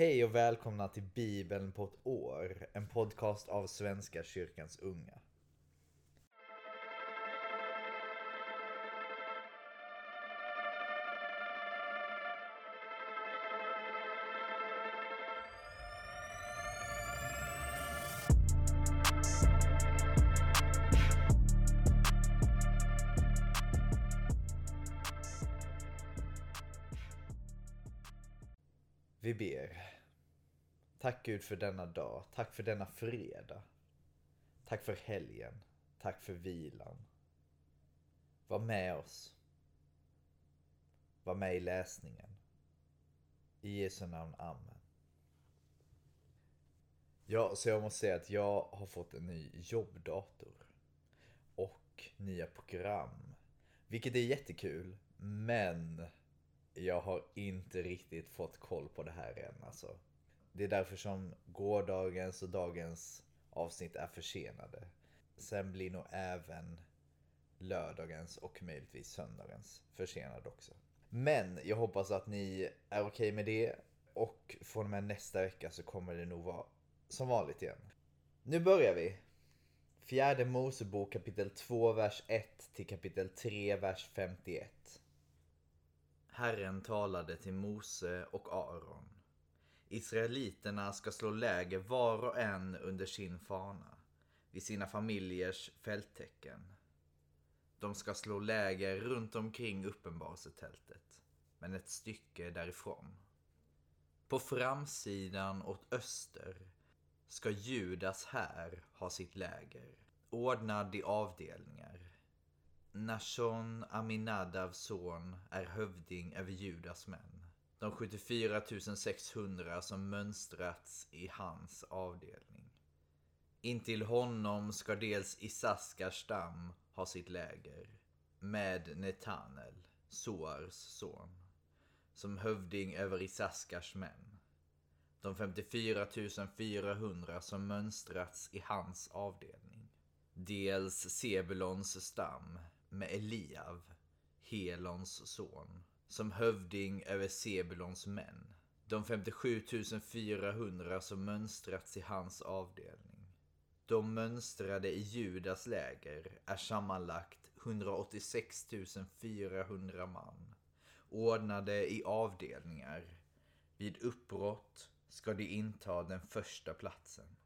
Hej och välkomna till Bibeln på ett år, en podcast av Svenska kyrkans unga. Gud för denna dag. Tack för denna fredag. Tack för helgen. Tack för vilan. Var med oss. Var med i läsningen. I Jesu namn. Amen. Ja, så jag måste säga att jag har fått en ny jobbdator. Och nya program. Vilket är jättekul. Men jag har inte riktigt fått koll på det här än alltså. Det är därför som gårdagens och dagens avsnitt är försenade. Sen blir nog även lördagens och möjligtvis söndagens försenad också. Men jag hoppas att ni är okej okay med det och från och med nästa vecka så kommer det nog vara som vanligt igen. Nu börjar vi! Fjärde Mosebok kapitel 2, vers 1 till kapitel 3, vers 51. Herren talade till Mose och Aron. Israeliterna ska slå läger var och en under sin fana, vid sina familjers fälttecken. De ska slå läger runt omkring uppenbarelsetältet, men ett stycke därifrån. På framsidan åt öster ska Judas här ha sitt läger, ordnad i avdelningar Nashon Aminadavs son är hövding över Judas män. De 74 600 som mönstrats i hans avdelning. Intill honom ska dels Isaskars stam ha sitt läger med Netanel, Soars son, som hövding över Isaskars män. De 54 400 som mönstrats i hans avdelning. Dels Sebulons stam med Eliav, Helons son, som hövding över Sebulons män. De 57 400 som mönstrats i hans avdelning. De mönstrade i Judas läger är sammanlagt 186 400 man, ordnade i avdelningar. Vid uppbrott ska de inta den första platsen.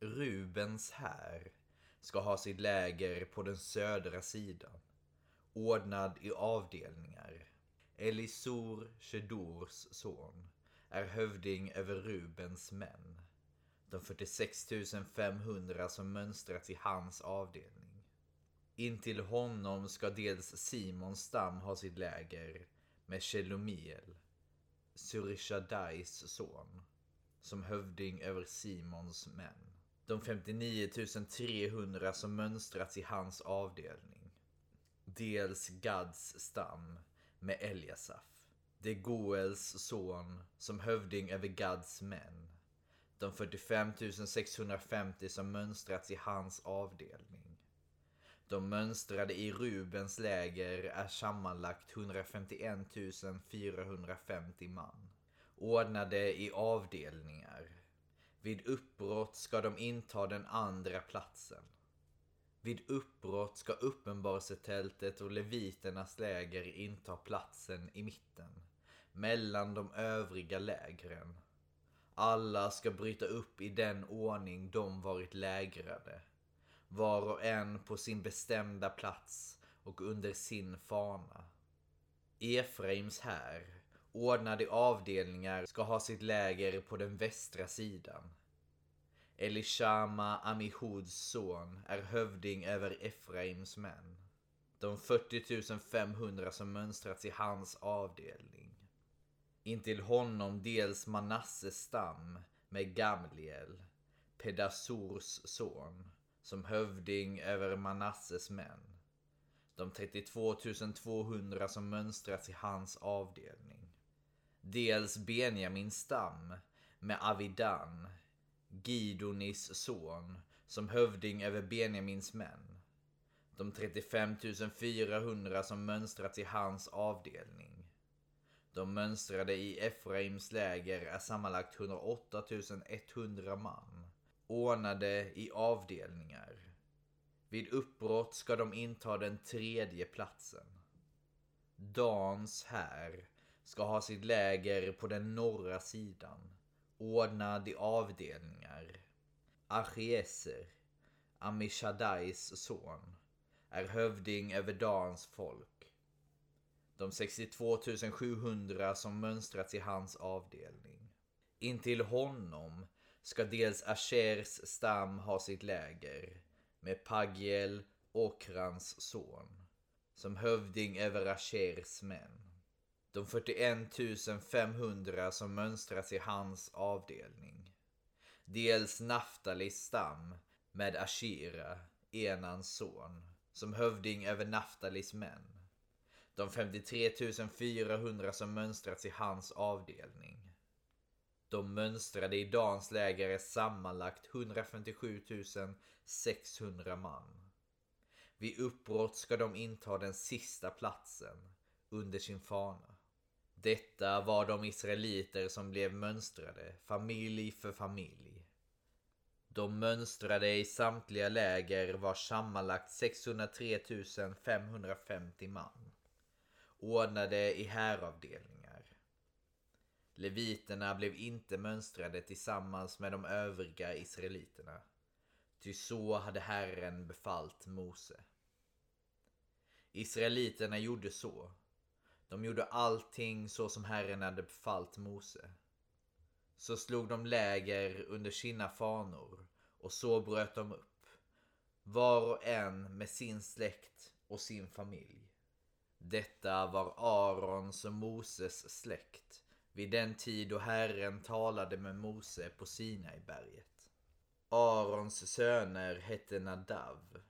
Rubens här ska ha sitt läger på den södra sidan, ordnad i avdelningar. Elisor Shedors son, är hövding över Rubens män. De 46 500 som mönstrats i hans avdelning. Intill honom ska dels Simons stam ha sitt läger med Shelomiel, Surishadais son, som hövding över Simons män de 59 300 som mönstrats i hans avdelning. Dels Gads stam med Eliasaf. Det är Goels son som hövding över Gads män. De 45 650 som mönstrats i hans avdelning. De mönstrade i Rubens läger är sammanlagt 151 450 man. Ordnade i avdelningar vid uppbrott ska de inta den andra platsen. Vid uppbrott ska uppenbarelsetältet och leviternas läger inta platsen i mitten, mellan de övriga lägren. Alla ska bryta upp i den ordning de varit lägrade, var och en på sin bestämda plats och under sin fana. Efraims här ordnade avdelningar ska ha sitt läger på den västra sidan. Elishama, Amihuds son, är hövding över Efraims män. De 40 500 som mönstrats i hans avdelning. Intill honom dels Manasses stam med Gamliel, Pedasurs son, som hövding över Manasses män. De 32 200 som mönstrats i hans avdelning. Dels Benjamins stam med Avidan, Gidonis son, som hövding över Benjamins män. De 35 400 som mönstrats i hans avdelning. De mönstrade i Efraims läger är sammanlagt 108 100 man, ordnade i avdelningar. Vid uppbrott ska de inta den tredje platsen. Dans här ska ha sitt läger på den norra sidan, ordnad i avdelningar. Achieser, Amishadais son, är hövding över Dans folk. De 62 700 som mönstrats i hans avdelning. Intill honom ska dels Ashers stam ha sitt läger med Pagiel, Okrans son, som hövding över Ashers män. De 41 500 som mönstrats i hans avdelning. Dels Naftalis stam med Ashira, Enans son, som hövding över Naftalis män. De 53 400 som mönstrats i hans avdelning. De mönstrade i Dans läger är sammanlagt 157 600 man. Vid uppbrott ska de inta den sista platsen under sin fana. Detta var de israeliter som blev mönstrade, familj för familj. De mönstrade i samtliga läger var sammanlagt 603 550 man. Ordnade i häravdelningar. Leviterna blev inte mönstrade tillsammans med de övriga israeliterna. Ty så hade Herren befallt Mose. Israeliterna gjorde så. De gjorde allting så som Herren hade befallt Mose. Så slog de läger under sina fanor och så bröt de upp. Var och en med sin släkt och sin familj. Detta var Arons och Moses släkt vid den tid då Herren talade med Mose på Sinaiberget. Arons söner hette Nadav,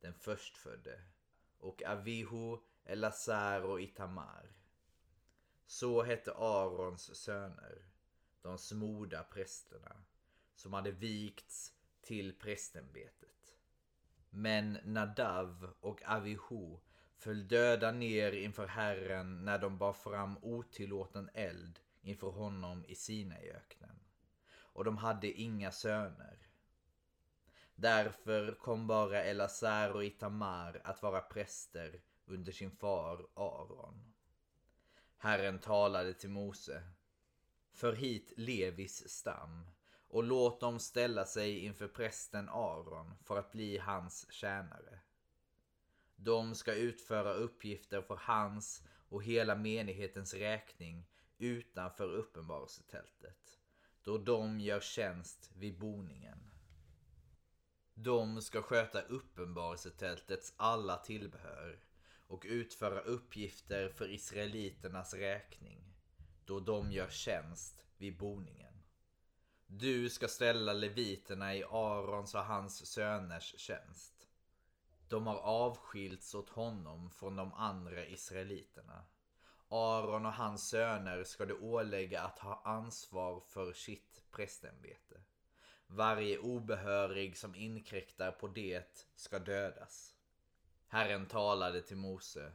den förstfödde, och Avihu, Elazar och Itamar. Så hette Arons söner, de smorda prästerna, som hade vikts till prästämbetet. Men Nadav och Avihu föll döda ner inför Herren när de bar fram otillåten eld inför honom i Sinaiöknen. Och de hade inga söner. Därför kom bara Elazar och Itamar att vara präster under sin far Aron. Herren talade till Mose. För hit Levis stam och låt dem ställa sig inför prästen Aron för att bli hans tjänare. De ska utföra uppgifter för hans och hela menighetens räkning utanför uppenbarelsetältet, då de gör tjänst vid boningen. De ska sköta uppenbarelsetältets alla tillbehör och utföra uppgifter för israeliternas räkning, då de gör tjänst vid boningen. Du ska ställa leviterna i Arons och hans söners tjänst. De har avskilts åt honom från de andra israeliterna. Aron och hans söner ska du ålägga att ha ansvar för sitt prästämbete. Varje obehörig som inkräktar på det ska dödas. Herren talade till Mose.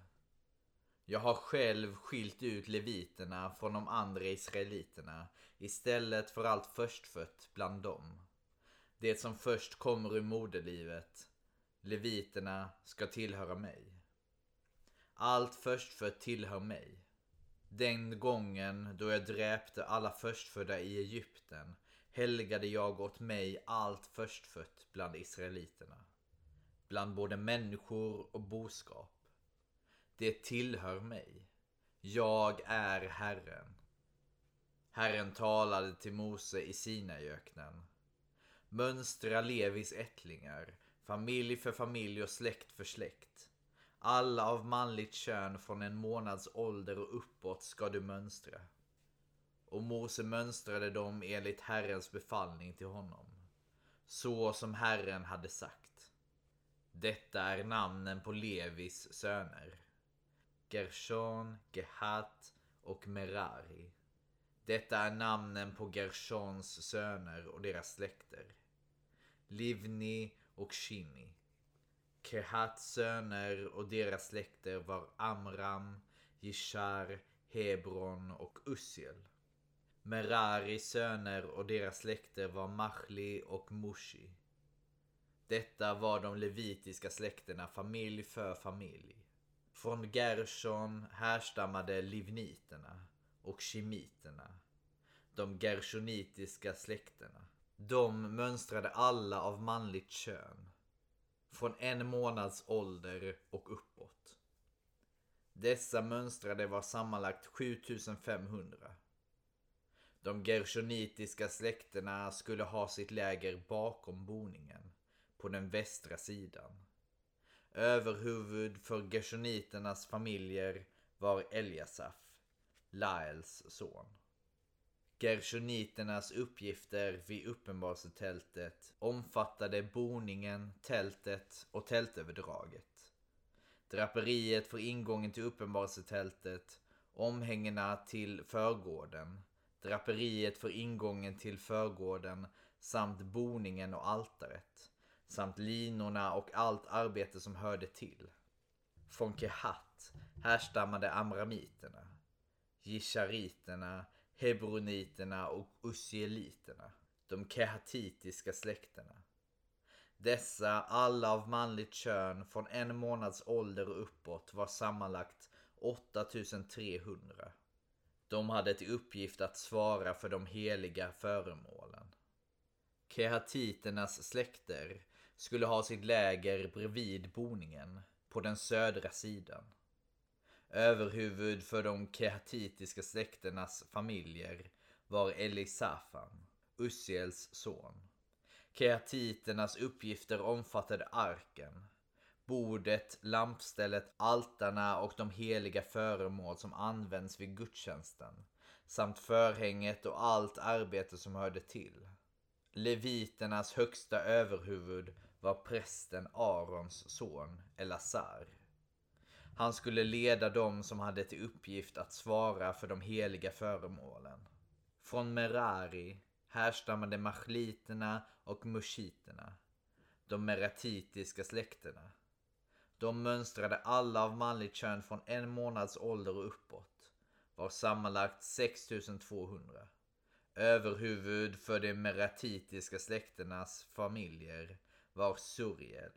Jag har själv skilt ut leviterna från de andra israeliterna istället för allt förstfött bland dem. Det som först kommer ur moderlivet, leviterna, ska tillhöra mig. Allt förstfött tillhör mig. Den gången då jag dräpte alla förstfödda i Egypten helgade jag åt mig allt förstfött bland israeliterna. Bland både människor och boskap. Det tillhör mig. Jag är Herren. Herren talade till Mose i Sinaiöknen. Mönstra Levis ättlingar, familj för familj och släkt för släkt. Alla av manligt kön från en månads ålder och uppåt ska du mönstra. Och Mose mönstrade dem enligt Herrens befallning till honom. Så som Herren hade sagt. Detta är namnen på Levis söner. Gershon, Gehat och Merari. Detta är namnen på Gershons söner och deras släkter. Livni och Shimi. Kehats söner och deras släkter var Amram, Jishar, Hebron och Ussiel. Meraris söner och deras släkter var Machli och Mushi. Detta var de levitiska släkterna familj för familj. Från Gershon härstammade livniterna och Kemiterna. De gershonitiska släkterna. De mönstrade alla av manligt kön. Från en månads ålder och uppåt. Dessa mönstrade var sammanlagt 7500. De gershonitiska släkterna skulle ha sitt läger bakom boningen, på den västra sidan. Överhuvud för gershoniternas familjer var Eliasaf, Laels son. Gershoniternas uppgifter vid uppenbarelsetältet omfattade boningen, tältet och tältöverdraget. Draperiet för ingången till uppenbarelsetältet, omhängena till förgården, draperiet för ingången till förgården samt boningen och altaret samt linorna och allt arbete som hörde till. Från Kehat härstammade amramiterna, gishariterna, hebroniterna och usieliterna, de kehatitiska släkterna. Dessa, alla av manligt kön från en månads ålder och uppåt, var sammanlagt 8300. De hade till uppgift att svara för de heliga föremålen. Kehatiternas släkter skulle ha sitt läger bredvid boningen på den södra sidan. Överhuvud för de kehatitiska släkternas familjer var Elisafan, Ussiels son. Kehatiternas uppgifter omfattade arken, bordet, lampstället, altarna och de heliga föremål som används vid gudstjänsten samt förhänget och allt arbete som hörde till. Leviternas högsta överhuvud var prästen Arons son Elazar. Han skulle leda dem som hade till uppgift att svara för de heliga föremålen. Från Merari härstammade machliterna och mushiterna, de meratitiska släkterna. De mönstrade alla av manligt kön från en månads ålder och uppåt, var sammanlagt 6200. Överhuvud för de meratitiska släkternas familjer var Suriel,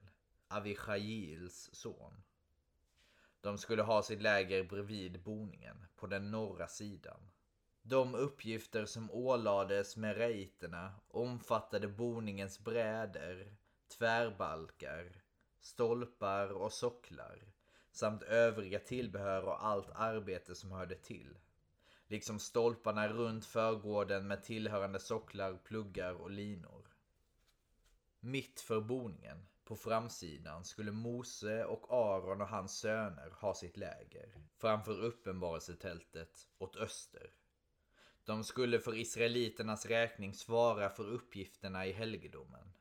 Avichails son. De skulle ha sitt läger bredvid boningen på den norra sidan. De uppgifter som ålades mereiterna omfattade boningens bräder, tvärbalkar, stolpar och socklar samt övriga tillbehör och allt arbete som hörde till. Liksom stolparna runt förgården med tillhörande socklar, pluggar och linor. Mitt för boningen, på framsidan, skulle Mose och Aron och hans söner ha sitt läger framför uppenbarelsetältet åt öster. De skulle för israeliternas räkning svara för uppgifterna i helgedomen.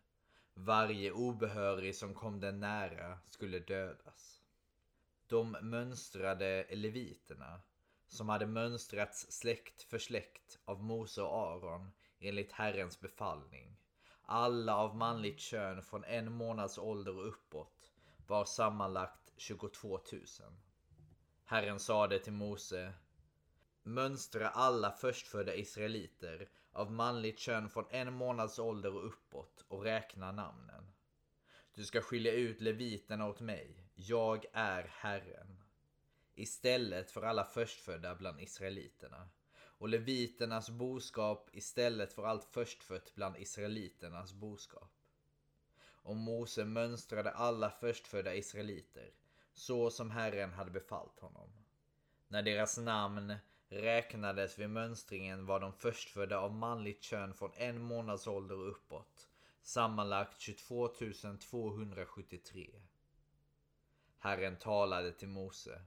Varje obehörig som kom den nära skulle dödas. De mönstrade leviterna, som hade mönstrats släkt för släkt av Mose och Aron enligt Herrens befallning. Alla av manligt kön från en månads ålder och uppåt var sammanlagt 22 000. Herren sade till Mose Mönstra alla förstfödda israeliter av manligt kön från en månads ålder och uppåt och räkna namnen. Du ska skilja ut leviterna åt mig. Jag är Herren. Istället för alla förstfödda bland israeliterna. Och leviternas boskap istället för allt förstfött bland israeliternas boskap. Och Mose mönstrade alla förstfödda israeliter, så som Herren hade befallt honom. När deras namn räknades vid mönstringen var de förstfödda av manligt kön från en månads ålder och uppåt. Sammanlagt 22 273. Herren talade till Mose.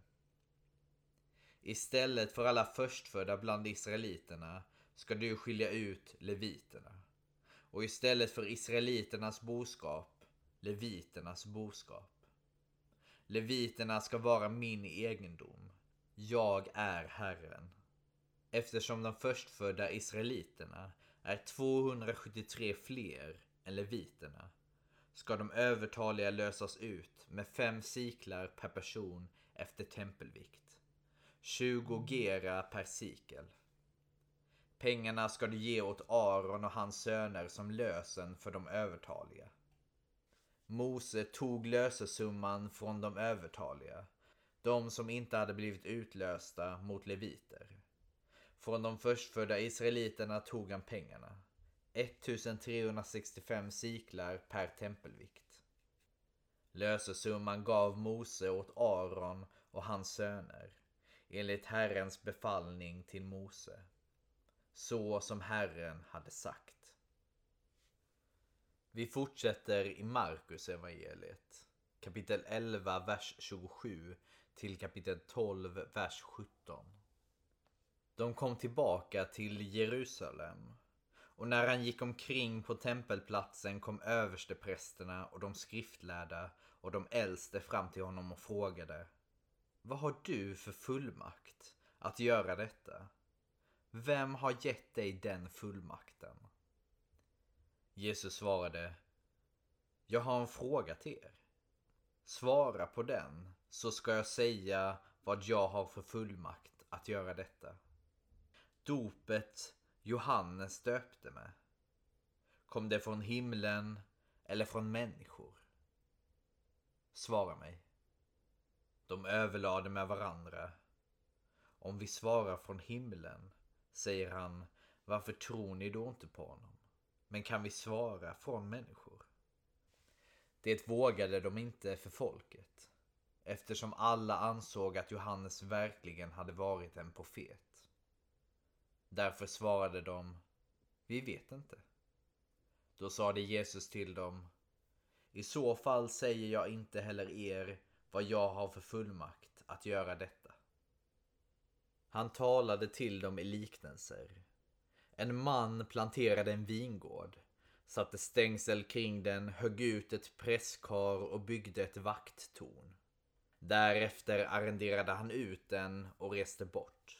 Istället för alla förstfödda bland israeliterna ska du skilja ut leviterna. Och istället för israeliternas boskap, leviternas boskap. Leviterna ska vara min egendom. Jag är Herren. Eftersom de förstfödda israeliterna är 273 fler än leviterna ska de övertaliga lösas ut med fem siklar per person efter tempelvikt. 20 gera per sikel. Pengarna ska du ge åt Aron och hans söner som lösen för de övertaliga. Mose tog lösesumman från de övertaliga, de som inte hade blivit utlösta mot leviter. Från de förstfödda israeliterna tog han pengarna. 1365 siklar per tempelvikt. Lösesumman gav Mose åt Aron och hans söner enligt Herrens befallning till Mose. Så som Herren hade sagt. Vi fortsätter i Markus evangeliet kapitel 11, vers 27 till kapitel 12, vers 17. De kom tillbaka till Jerusalem och när han gick omkring på tempelplatsen kom översteprästerna och de skriftlärda och de äldste fram till honom och frågade vad har du för fullmakt att göra detta? Vem har gett dig den fullmakten? Jesus svarade Jag har en fråga till er. Svara på den så ska jag säga vad jag har för fullmakt att göra detta. Dopet Johannes döpte med. Kom det från himlen eller från människor? Svara mig. De överlade med varandra. Om vi svarar från himlen, säger han, varför tror ni då inte på honom? Men kan vi svara från människor? Det vågade de inte för folket, eftersom alla ansåg att Johannes verkligen hade varit en profet. Därför svarade de, vi vet inte. Då sade Jesus till dem, i så fall säger jag inte heller er vad jag har för fullmakt att göra detta. Han talade till dem i liknelser. En man planterade en vingård, satte stängsel kring den, högg ut ett presskar och byggde ett vakttorn. Därefter arrenderade han ut den och reste bort.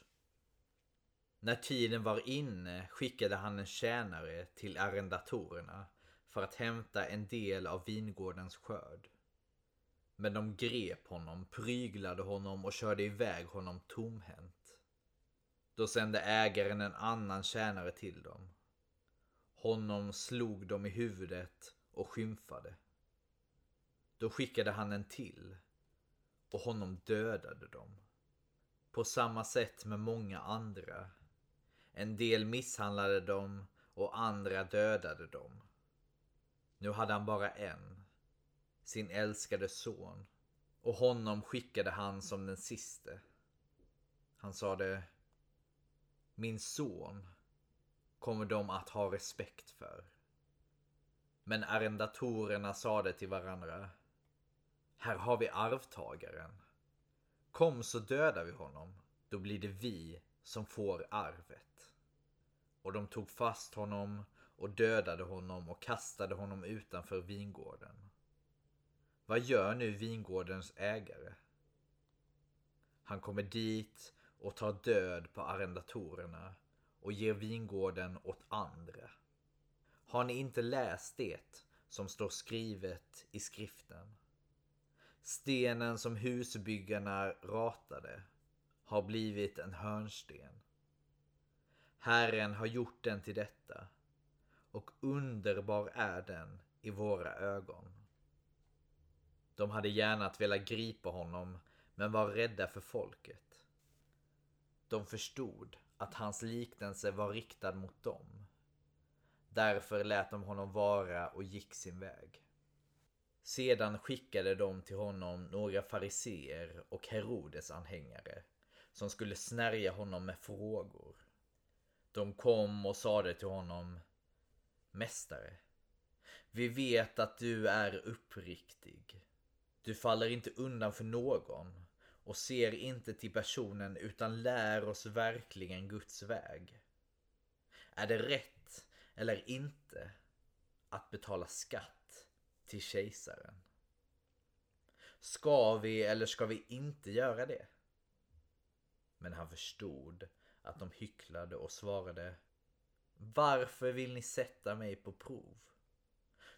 När tiden var inne skickade han en tjänare till arrendatorerna för att hämta en del av vingårdens skörd. Men de grep honom, pryglade honom och körde iväg honom tomhänt. Då sände ägaren en annan tjänare till dem. Honom slog de i huvudet och skymfade. Då skickade han en till och honom dödade de. På samma sätt med många andra. En del misshandlade dem och andra dödade dem. Nu hade han bara en, sin älskade son, och honom skickade han som den siste. Han sade, min son kommer de att ha respekt för. Men arrendatorerna sade till varandra, här har vi arvtagaren. Kom så dödar vi honom, då blir det vi som får arvet. Och de tog fast honom och dödade honom och kastade honom utanför vingården. Vad gör nu vingårdens ägare? Han kommer dit och tar död på arrendatorerna och ger vingården åt andra. Har ni inte läst det som står skrivet i skriften? Stenen som husbyggarna ratade har blivit en hörnsten. Herren har gjort den till detta och underbar är den i våra ögon. De hade gärna velat gripa honom men var rädda för folket. De förstod att hans liknelse var riktad mot dem. Därför lät de honom vara och gick sin väg. Sedan skickade de till honom några fariseer och Herodes anhängare som skulle snärja honom med frågor. De kom och sade till honom Mästare, vi vet att du är uppriktig. Du faller inte undan för någon och ser inte till personen utan lär oss verkligen Guds väg. Är det rätt eller inte att betala skatt till kejsaren? Ska vi eller ska vi inte göra det? Men han förstod att de hycklade och svarade Varför vill ni sätta mig på prov?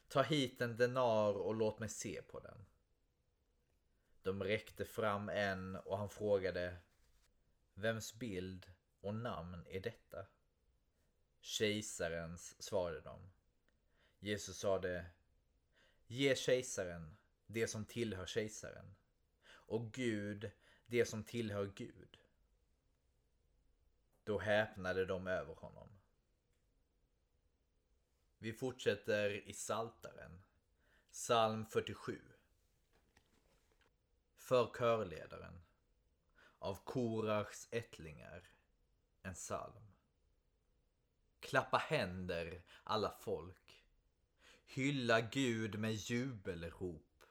Ta hit en denar och låt mig se på den. De räckte fram en och han frågade Vems bild och namn är detta? Kejsarens, svarade de. Jesus sade Ge kejsaren det som tillhör kejsaren och Gud det som tillhör Gud. Då häpnade de över honom. Vi fortsätter i Saltaren. Psalm 47. För körledaren. Av Korachs ättlingar. En psalm. Klappa händer, alla folk. Hylla Gud med jubelrop.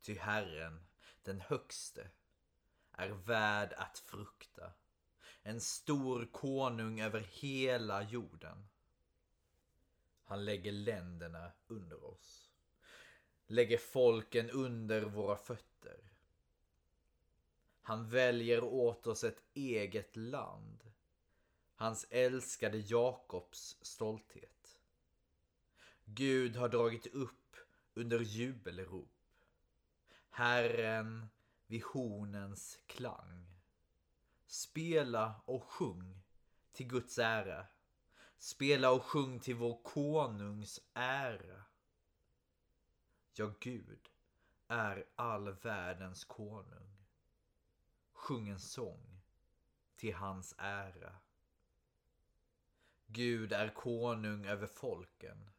Ty Herren, den högste, är värd att frukta. En stor konung över hela jorden. Han lägger länderna under oss. Lägger folken under våra fötter. Han väljer åt oss ett eget land. Hans älskade Jakobs stolthet. Gud har dragit upp under jubelrop. Herren vid hornens klang. Spela och sjung till Guds ära. Spela och sjung till vår konungs ära. Ja, Gud är all världens konung. Sjung en sång till hans ära. Gud är konung över folken.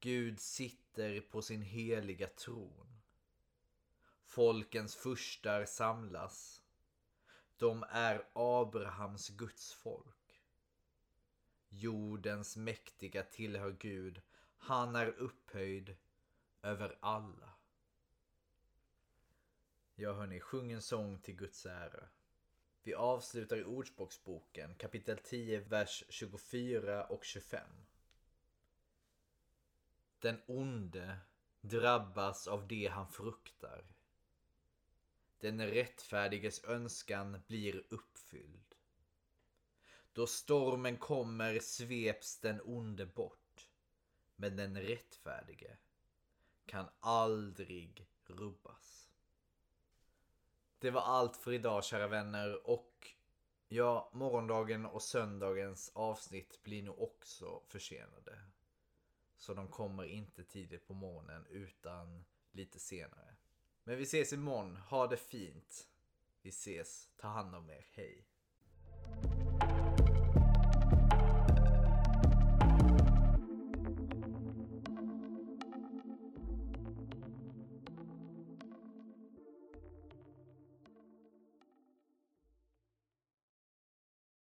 Gud sitter på sin heliga tron. Folkens furstar samlas. De är Abrahams Guds folk. Jordens mäktiga tillhör Gud. Han är upphöjd över alla. Ja hörni, sjung en sång till Guds ära. Vi avslutar i Ordspråksboken kapitel 10, vers 24 och 25. Den onde drabbas av det han fruktar. Den rättfärdiges önskan blir uppfylld. Då stormen kommer sveps den onde bort. Men den rättfärdige kan aldrig rubbas. Det var allt för idag kära vänner och ja, morgondagen och söndagens avsnitt blir nog också försenade. Så de kommer inte tidigt på morgonen utan lite senare. Men vi ses imorgon. Ha det fint. Vi ses. Ta hand om er. Hej.